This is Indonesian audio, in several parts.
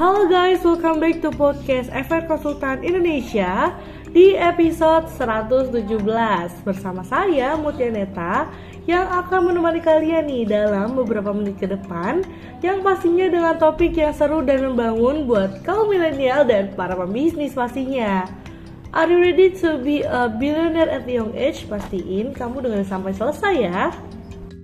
Halo guys, welcome back to podcast FR Konsultan Indonesia di episode 117 bersama saya Mutia Neta yang akan menemani kalian nih dalam beberapa menit ke depan yang pastinya dengan topik yang seru dan membangun buat kaum milenial dan para pembisnis pastinya. Are you ready to be a billionaire at the young age? Pastiin kamu dengerin sampai selesai ya.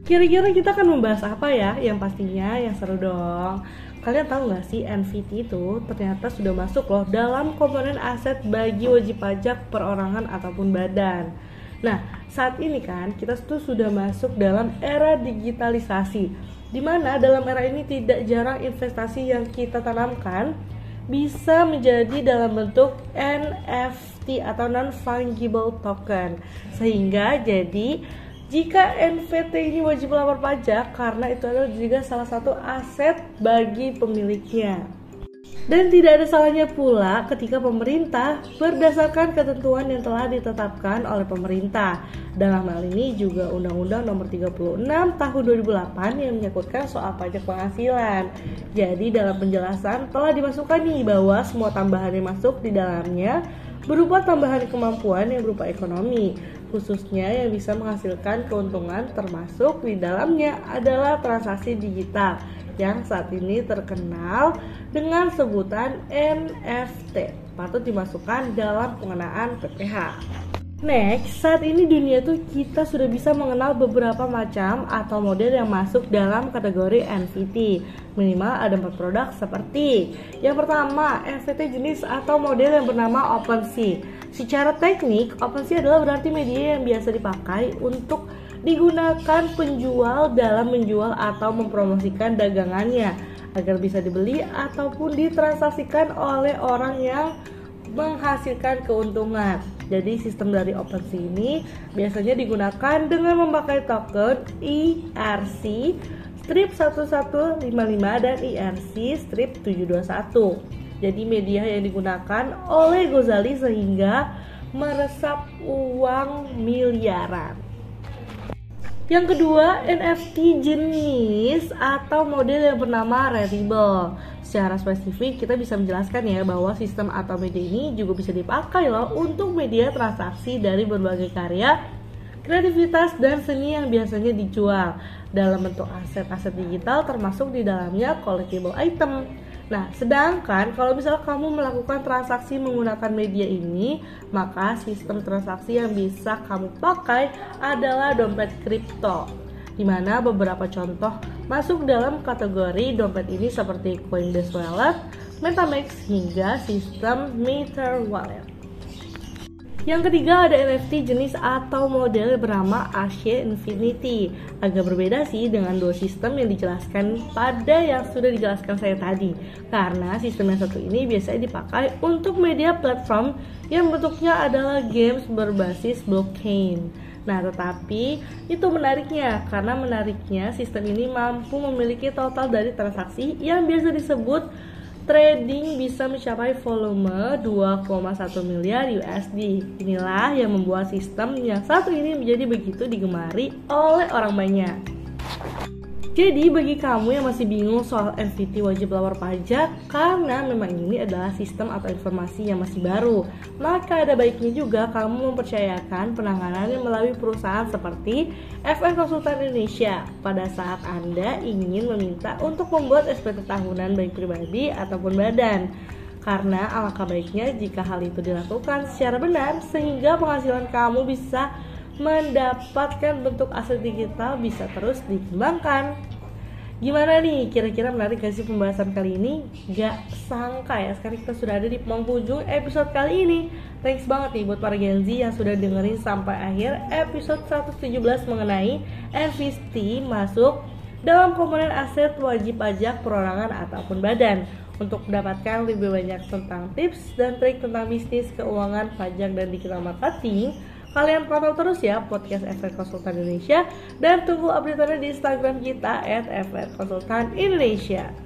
Kira-kira kita akan membahas apa ya? Yang pastinya yang seru dong. Kalian tahu nggak sih NVT itu ternyata sudah masuk loh dalam komponen aset bagi wajib pajak perorangan ataupun badan. Nah, saat ini kan kita tuh sudah masuk dalam era digitalisasi. Di mana dalam era ini tidak jarang investasi yang kita tanamkan bisa menjadi dalam bentuk NFT atau non fungible token sehingga jadi jika NVT ini wajib lapor pajak karena itu adalah juga salah satu aset bagi pemiliknya. Dan tidak ada salahnya pula ketika pemerintah berdasarkan ketentuan yang telah ditetapkan oleh pemerintah. Dalam hal ini juga Undang-Undang Nomor 36 Tahun 2008 yang menyangkutkan soal pajak penghasilan. Jadi dalam penjelasan telah dimasukkan nih bahwa semua tambahan yang masuk di dalamnya berupa tambahan kemampuan yang berupa ekonomi khususnya yang bisa menghasilkan keuntungan termasuk di dalamnya adalah transaksi digital yang saat ini terkenal dengan sebutan NFT patut dimasukkan dalam pengenaan PPh. Next, saat ini dunia tuh kita sudah bisa mengenal beberapa macam atau model yang masuk dalam kategori NFT. Minimal ada empat produk seperti yang pertama NFT jenis atau model yang bernama OpenSea. Secara teknik, OpenSea adalah berarti media yang biasa dipakai untuk digunakan penjual dalam menjual atau mempromosikan dagangannya agar bisa dibeli ataupun ditransaksikan oleh orang yang menghasilkan keuntungan. Jadi sistem dari OpenSea ini biasanya digunakan dengan memakai token IRC strip 1155 dan IRC strip 721. Jadi media yang digunakan oleh Gozali sehingga meresap uang miliaran. Yang kedua, NFT jenis atau model yang bernama Rarible. Secara spesifik, kita bisa menjelaskan ya bahwa sistem atau media ini juga bisa dipakai loh untuk media transaksi dari berbagai karya, kreativitas, dan seni yang biasanya dijual dalam bentuk aset-aset digital termasuk di dalamnya collectible item. Nah, sedangkan kalau misalnya kamu melakukan transaksi menggunakan media ini, maka sistem transaksi yang bisa kamu pakai adalah dompet kripto. Di mana beberapa contoh masuk dalam kategori dompet ini seperti Coinbase Wallet, MetaMask hingga sistem Meter Wallet. Yang ketiga ada NFT jenis atau model bernama Asia Infinity. Agak berbeda sih dengan dua sistem yang dijelaskan pada yang sudah dijelaskan saya tadi. Karena sistem yang satu ini biasanya dipakai untuk media platform yang bentuknya adalah games berbasis blockchain. Nah, tetapi itu menariknya karena menariknya sistem ini mampu memiliki total dari transaksi yang biasa disebut trading bisa mencapai volume 2,1 miliar USD. Inilah yang membuat sistem yang satu ini menjadi begitu digemari oleh orang banyak. Jadi bagi kamu yang masih bingung soal NFT wajib lapor pajak karena memang ini adalah sistem atau informasi yang masih baru, maka ada baiknya juga kamu mempercayakan penanganannya melalui perusahaan seperti FN Konsultan Indonesia pada saat Anda ingin meminta untuk membuat SPT tahunan baik pribadi ataupun badan. Karena alangkah baiknya jika hal itu dilakukan secara benar sehingga penghasilan kamu bisa mendapatkan bentuk aset digital bisa terus dikembangkan. Gimana nih kira-kira menarik gak sih pembahasan kali ini? Gak sangka ya sekarang kita sudah ada di penghujung episode kali ini Thanks banget nih buat para Gen Z yang sudah dengerin sampai akhir episode 117 mengenai NVST masuk dalam komponen aset wajib pajak perorangan ataupun badan untuk mendapatkan lebih banyak tentang tips dan trik tentang bisnis, keuangan, pajak, dan digital marketing Kalian pantau terus ya podcast FR Konsultan Indonesia dan tunggu update-nya di Instagram kita @frkonsultan Indonesia.